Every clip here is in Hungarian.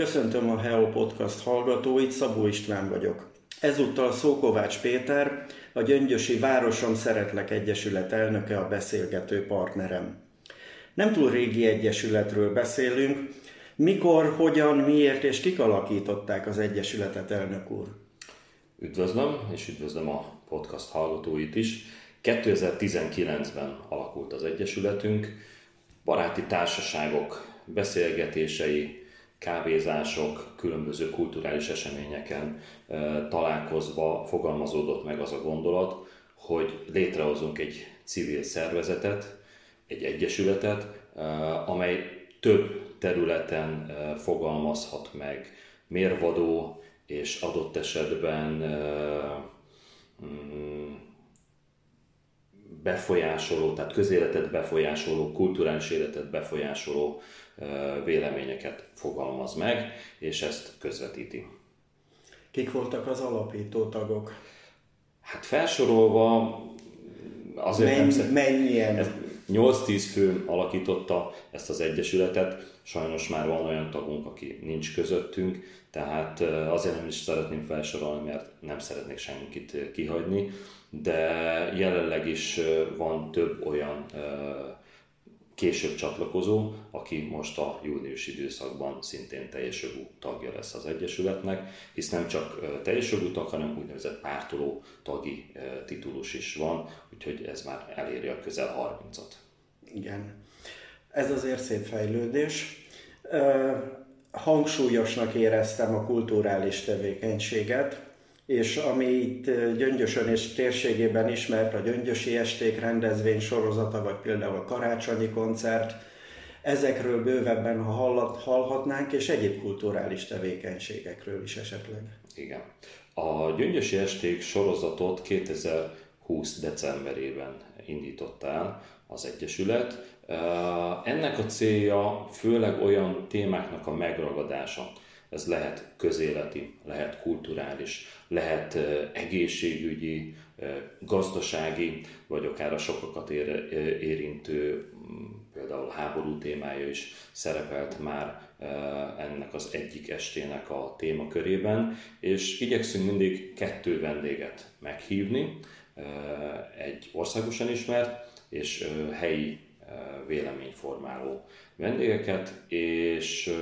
Köszöntöm a Heo Podcast hallgatóit, Szabó István vagyok. Ezúttal Szókovács Péter, a Gyöngyösi Városom Szeretlek Egyesület elnöke a beszélgető partnerem. Nem túl régi egyesületről beszélünk. Mikor, hogyan, miért és kik alakították az egyesületet, elnök úr? Üdvözlöm, és üdvözlöm a podcast hallgatóit is. 2019-ben alakult az Egyesületünk, baráti társaságok beszélgetései, kávézások, különböző kulturális eseményeken találkozva fogalmazódott meg az a gondolat, hogy létrehozunk egy civil szervezetet, egy egyesületet, amely több területen fogalmazhat meg mérvadó és adott esetben mm, befolyásoló, tehát közéletet befolyásoló, kulturális életet befolyásoló véleményeket fogalmaz meg, és ezt közvetíti. Kik voltak az alapító tagok? Hát felsorolva azért Menny, nem Mennyien? 8-10 fő alakította ezt az egyesületet, sajnos már van olyan tagunk, aki nincs közöttünk, tehát azért nem is szeretném felsorolni, mert nem szeretnék senkit kihagyni, de jelenleg is van több olyan később csatlakozó, aki most a június időszakban szintén teljes jogú tagja lesz az Egyesületnek, hisz nem csak teljes jogú tag, hanem úgynevezett pártoló tagi titulus is van, úgyhogy ez már eléri a közel 30-at. Igen. Ez azért szép fejlődés. Hangsúlyosnak éreztem a kulturális tevékenységet, és ami itt Gyöngyösön és térségében ismert, a Gyöngyösi Esték rendezvény sorozata, vagy például a karácsonyi koncert, ezekről bővebben ha hallat, hallhatnánk, és egyéb kulturális tevékenységekről is esetleg. Igen. A Gyöngyösi Esték sorozatot 2020. decemberében indított el az Egyesület. Ennek a célja főleg olyan témáknak a megragadása, ez lehet közéleti, lehet kulturális, lehet egészségügyi, gazdasági, vagy akár a sokakat érintő, például háború témája is szerepelt már ennek az egyik estének a témakörében, és igyekszünk mindig kettő vendéget meghívni, egy országosan ismert és helyi véleményformáló vendégeket, és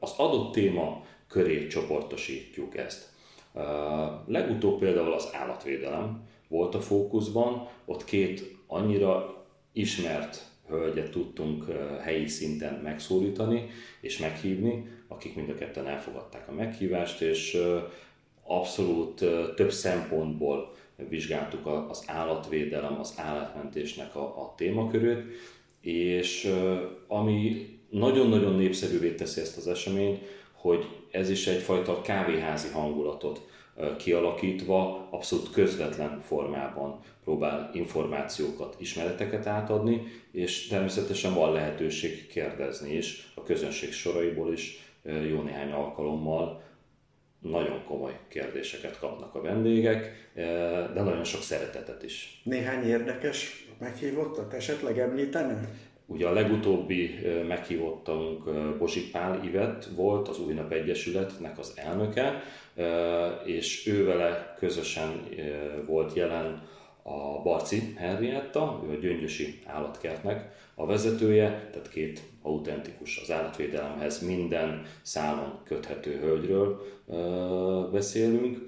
az adott téma köré csoportosítjuk ezt. Legutóbb például az állatvédelem volt a fókuszban, ott két annyira ismert hölgyet tudtunk helyi szinten megszólítani és meghívni, akik mind a ketten elfogadták a meghívást, és abszolút több szempontból vizsgáltuk az állatvédelem, az állatmentésnek a, a témakörét, és ami nagyon-nagyon népszerűvé teszi ezt az eseményt, hogy ez is egyfajta kávéházi hangulatot kialakítva, abszolút közvetlen formában próbál információkat, ismereteket átadni, és természetesen van lehetőség kérdezni is, a közönség soraiból is jó néhány alkalommal nagyon komoly kérdéseket kapnak a vendégek, de nagyon sok szeretetet is. Néhány érdekes meghívottat esetleg említene? Ugye a legutóbbi meghívottunk Bozsik Pál Ivet volt, az Új Nap Egyesületnek az elnöke, és ő vele közösen volt jelen a Barci Henrietta, ő a Gyöngyösi állatkertnek a vezetője, tehát két autentikus az állatvédelemhez minden szálon köthető hölgyről beszélünk.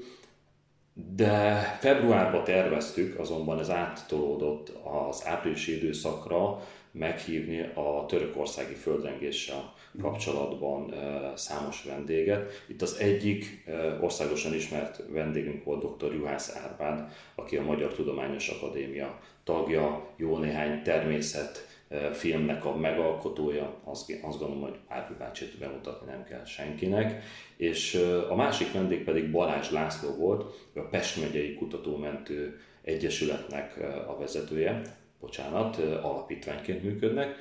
De februárban terveztük, azonban ez áttolódott az áprilisi időszakra, meghívni a törökországi földrengéssel kapcsolatban számos vendéget. Itt az egyik országosan ismert vendégünk volt dr. Juhász Árpád, aki a Magyar Tudományos Akadémia tagja, jó néhány természet filmnek a megalkotója, azt, azt gondolom, hogy Árpi bácsit bemutatni nem kell senkinek, és a másik vendég pedig Balázs László volt, a Pest megyei Kutatómentő Egyesületnek a vezetője, bocsánat, alapítványként működnek.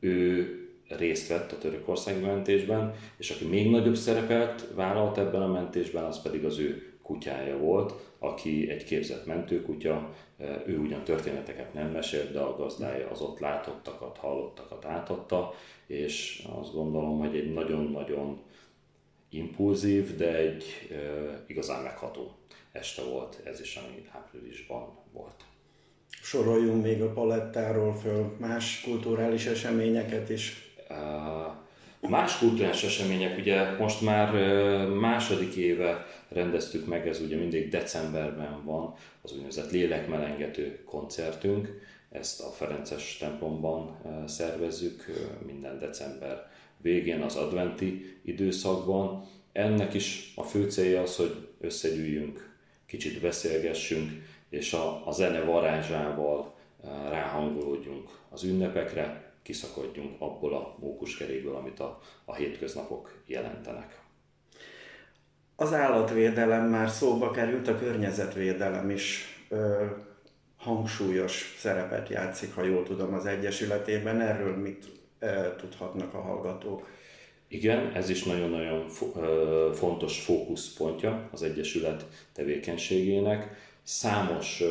Ő részt vett a törökországi mentésben, és aki még nagyobb szerepet vállalt ebben a mentésben, az pedig az ő kutyája volt, aki egy képzett mentőkutya, ő ugyan történeteket nem mesélt, de a gazdája az ott látottakat, hallottakat átadta, és azt gondolom, hogy egy nagyon-nagyon impulzív, de egy e, igazán megható este volt ez is, ami áprilisban volt. Soroljunk még a palettáról föl más kulturális eseményeket is. Más kulturális események, ugye most már második éve rendeztük meg, ez ugye mindig decemberben van, az úgynevezett lélekmelengető koncertünk, ezt a Ferences templomban szervezzük minden december végén, az adventi időszakban. Ennek is a fő célja az, hogy összegyűjjünk, kicsit beszélgessünk, és a, a zene varázsával ráhangolódjunk az ünnepekre, kiszakadjunk abból a mókuskerékből, amit a, a hétköznapok jelentenek. Az állatvédelem már szóba került, a környezetvédelem is ö, hangsúlyos szerepet játszik, ha jól tudom, az Egyesületében. Erről mit ö, tudhatnak a hallgatók? Igen, ez is nagyon-nagyon fontos fókuszpontja az Egyesület tevékenységének. Számos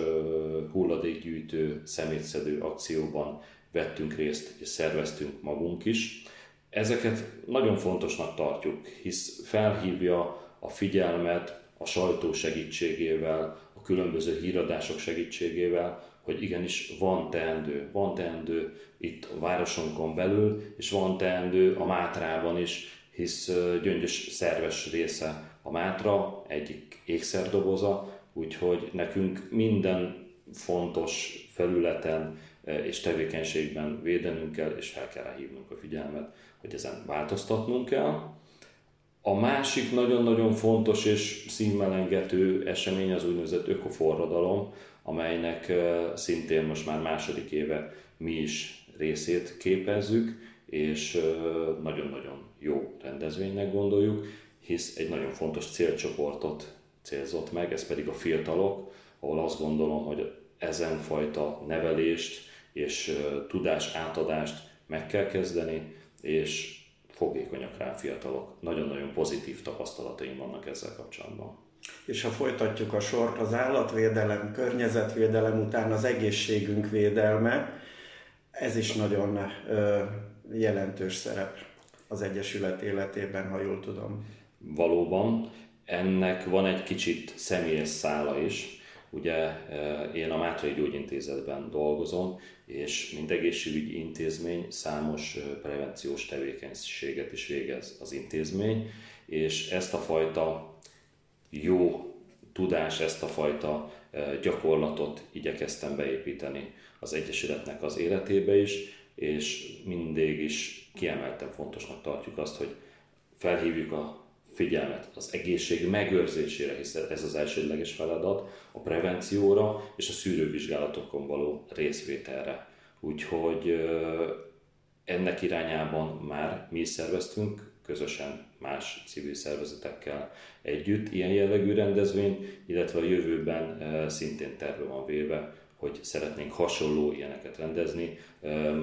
hulladékgyűjtő, szemétszedő akcióban vettünk részt és szerveztünk magunk is. Ezeket nagyon fontosnak tartjuk, hisz felhívja a figyelmet a sajtó segítségével, a különböző híradások segítségével, hogy igenis van teendő, van teendő itt a városunkon belül, és van teendő a Mátrában is, hisz gyöngyös szerves része a Mátra, egyik ékszerdoboza, úgyhogy nekünk minden fontos felületen és tevékenységben védenünk kell, és fel kell hívnunk a figyelmet, hogy ezen változtatnunk kell. A másik nagyon-nagyon fontos és színmelengető esemény az úgynevezett ökoforradalom, amelynek szintén most már második éve mi is részét képezzük, és nagyon-nagyon jó rendezvénynek gondoljuk, hisz egy nagyon fontos célcsoportot célzott meg, ez pedig a fiatalok, ahol azt gondolom, hogy ezen fajta nevelést és tudás átadást meg kell kezdeni, és fogékonyak rá fiatalok. Nagyon-nagyon pozitív tapasztalataim vannak ezzel kapcsolatban. És ha folytatjuk a sort, az állatvédelem, környezetvédelem után az egészségünk védelme, ez is nagyon ö, jelentős szerep az Egyesület életében, ha jól tudom. Valóban, ennek van egy kicsit személyes szála is. Ugye én a Mátrai Gyógyintézetben dolgozom, és mint egészségügyi intézmény számos prevenciós tevékenységet is végez az intézmény, és ezt a fajta jó tudás, ezt a fajta gyakorlatot igyekeztem beépíteni az Egyesületnek az életébe is, és mindig is kiemelten fontosnak tartjuk azt, hogy felhívjuk a figyelmet az egészség megőrzésére, hiszen ez az elsődleges feladat, a prevencióra és a szűrővizsgálatokon való részvételre. Úgyhogy ennek irányában már mi is szerveztünk közösen más civil szervezetekkel együtt ilyen jellegű rendezvény, illetve a jövőben szintén terve van véve, hogy szeretnénk hasonló ilyeneket rendezni.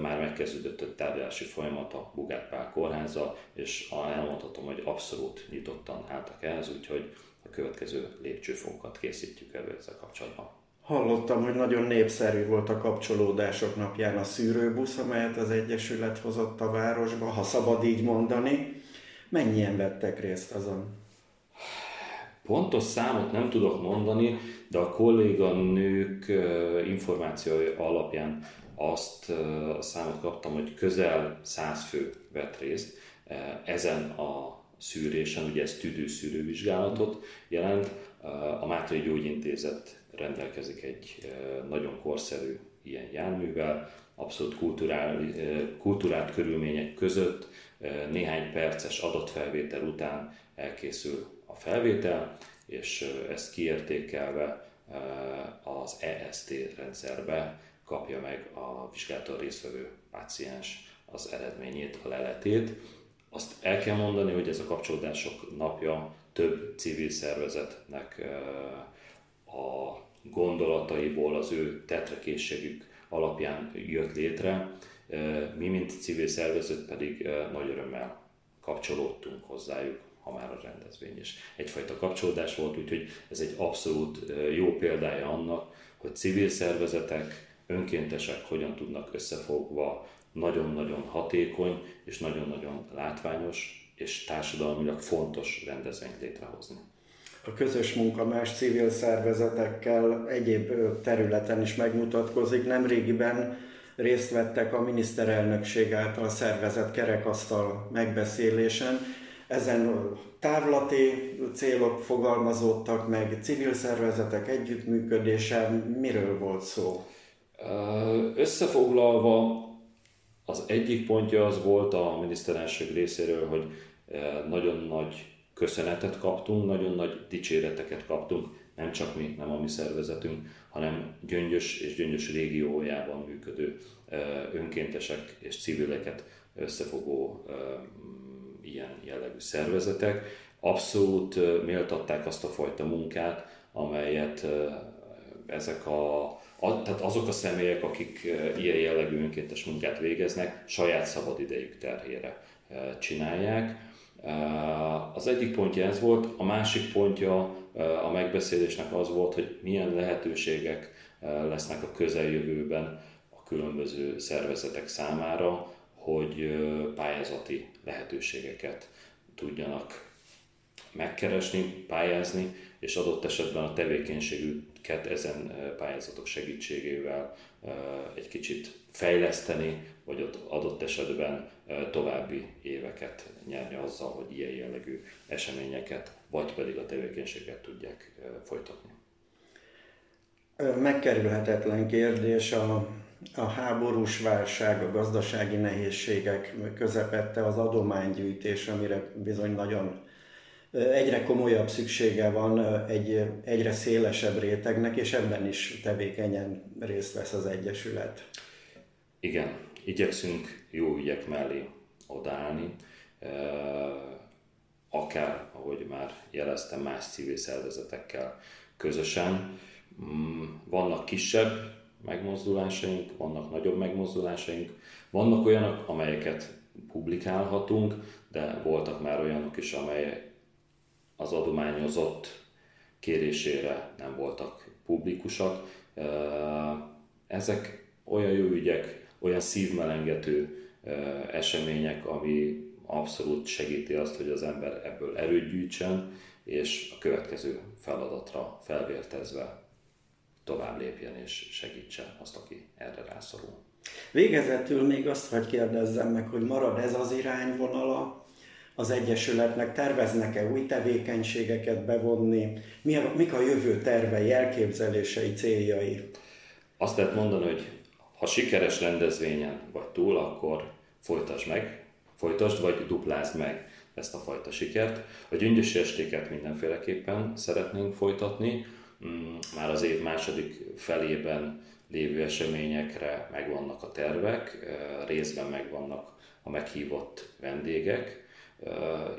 Már megkezdődött a tárgyalási folyamat a Bugát Pál kórháza, és elmondhatom, hogy abszolút nyitottan álltak ehhez, úgyhogy a következő lépcsőfokat készítjük elő ezzel kapcsolatban. Hallottam, hogy nagyon népszerű volt a kapcsolódások napján a szűrőbusz, amelyet az Egyesület hozott a városba, ha szabad így mondani. Mennyien vettek részt azon? Pontos számot nem tudok mondani, de a kolléganők információi alapján azt a számot kaptam, hogy közel 100 fő vett részt ezen a szűrésen, ugye ez tüdőszűrővizsgálatot jelent. A Mátrai Gyógyintézet rendelkezik egy nagyon korszerű ilyen járművel, abszolút kulturál, kulturált körülmények között néhány perces adatfelvétel után elkészül a felvétel, és ezt kiértékelve az EST rendszerbe kapja meg a vizsgálaton résztvevő páciens az eredményét, a leletét. Azt el kell mondani, hogy ez a kapcsolódások napja több civil szervezetnek a gondolataiból, az ő tetrekészségük alapján jött létre. Mi, mint civil szervezet pedig nagy örömmel kapcsolódtunk hozzájuk ha már a rendezvény is. Egyfajta kapcsolódás volt, úgyhogy ez egy abszolút jó példája annak, hogy civil szervezetek, önkéntesek hogyan tudnak összefogva nagyon-nagyon hatékony és nagyon-nagyon látványos és társadalmilag fontos rendezvényt létrehozni. A közös munka más civil szervezetekkel egyéb területen is megmutatkozik. Nemrégiben részt vettek a miniszterelnökség által szervezett kerekasztal megbeszélésen. Ezen távlati célok fogalmazódtak meg, civil szervezetek együttműködése, miről volt szó? Összefoglalva az egyik pontja az volt a miniszterelnökség részéről, hogy nagyon nagy köszönetet kaptunk, nagyon nagy dicséreteket kaptunk, nem csak mi, nem a mi szervezetünk, hanem Gyöngyös és Gyöngyös régiójában működő önkéntesek és civileket összefogó ilyen jellegű szervezetek. Abszolút méltatták azt a fajta munkát, amelyet ezek a, tehát azok a személyek, akik ilyen jellegű önkéntes munkát végeznek, saját szabadidejük terhére csinálják. Az egyik pontja ez volt, a másik pontja a megbeszélésnek az volt, hogy milyen lehetőségek lesznek a közeljövőben a különböző szervezetek számára, hogy pályázati lehetőségeket tudjanak megkeresni, pályázni, és adott esetben a tevékenységüket ezen pályázatok segítségével egy kicsit fejleszteni, vagy ott adott esetben további éveket nyerni azzal, hogy ilyen jellegű eseményeket, vagy pedig a tevékenységet tudják folytatni. Megkerülhetetlen kérdés a, a háborús válság, a gazdasági nehézségek közepette az adománygyűjtés, amire bizony nagyon egyre komolyabb szüksége van egy egyre szélesebb rétegnek, és ebben is tevékenyen részt vesz az Egyesület. Igen, igyekszünk jó ügyek mellé odállni, akár, ahogy már jeleztem, más civil szervezetekkel közösen. Mm, vannak kisebb megmozdulásaink, vannak nagyobb megmozdulásaink, vannak olyanok, amelyeket publikálhatunk, de voltak már olyanok is, amelyek az adományozott kérésére nem voltak publikusak. Ezek olyan jó ügyek, olyan szívmelengető események, ami abszolút segíti azt, hogy az ember ebből erőt gyűjtsen, és a következő feladatra felvértezve tovább lépjen és segítse azt, aki erre rászorul. Végezetül még azt hogy kérdezzem meg, hogy marad ez az irányvonala az Egyesületnek, terveznek-e új tevékenységeket bevonni, mi a, mik a jövő tervei, elképzelései, céljai? Azt lehet mondani, hogy ha sikeres rendezvényen vagy túl, akkor folytasd meg, folytasd vagy duplázd meg ezt a fajta sikert. A gyöngyösi estéket mindenféleképpen szeretnénk folytatni, mm, már az év második felében lévő eseményekre megvannak a tervek, részben megvannak a meghívott vendégek.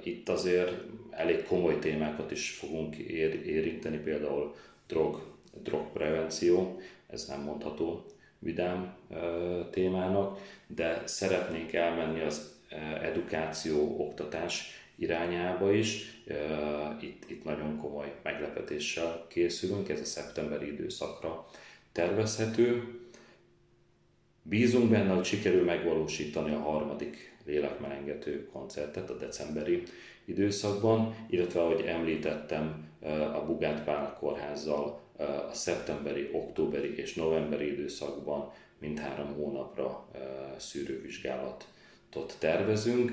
Itt azért elég komoly témákat is fogunk érinteni, például drog, drogprevenció, ez nem mondható vidám témának, de szeretnénk elmenni az edukáció, oktatás irányába is. Itt, itt nagyon komoly meglepetéssel készülünk, ez a szeptemberi időszakra tervezhető. Bízunk benne, hogy sikerül megvalósítani a harmadik lélekmelengető koncertet a decemberi időszakban, illetve ahogy említettem, a Bugát Pál kórházzal a szeptemberi, októberi és novemberi időszakban mindhárom hónapra szűrővizsgálatot tervezünk,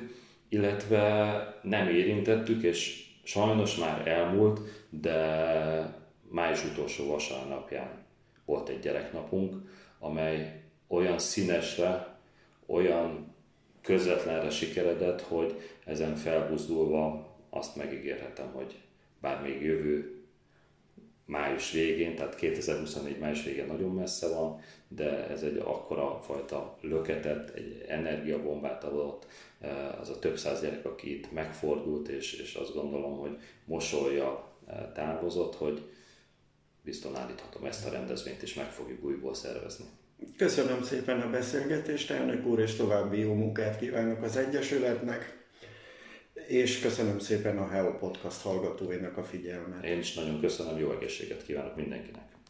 illetve nem érintettük, és sajnos már elmúlt, de május utolsó vasárnapján volt egy gyereknapunk, amely olyan színesre, olyan közvetlenre sikeredett, hogy ezen felbuzdulva azt megígérhetem, hogy bár még jövő május végén, tehát 2024 május végén nagyon messze van, de ez egy akkora fajta löketet, egy energiabombát adott, az a több száz gyerek, aki itt megfordult, és, és azt gondolom, hogy mosolya távozott, hogy bizton állíthatom ezt a rendezvényt, és meg fogjuk újból szervezni. Köszönöm szépen a beszélgetést, elnök úr, és további jó munkát kívánok az Egyesületnek. és köszönöm szépen a Hello Podcast hallgatóinak a figyelmet. Én is nagyon köszönöm, jó egészséget kívánok mindenkinek.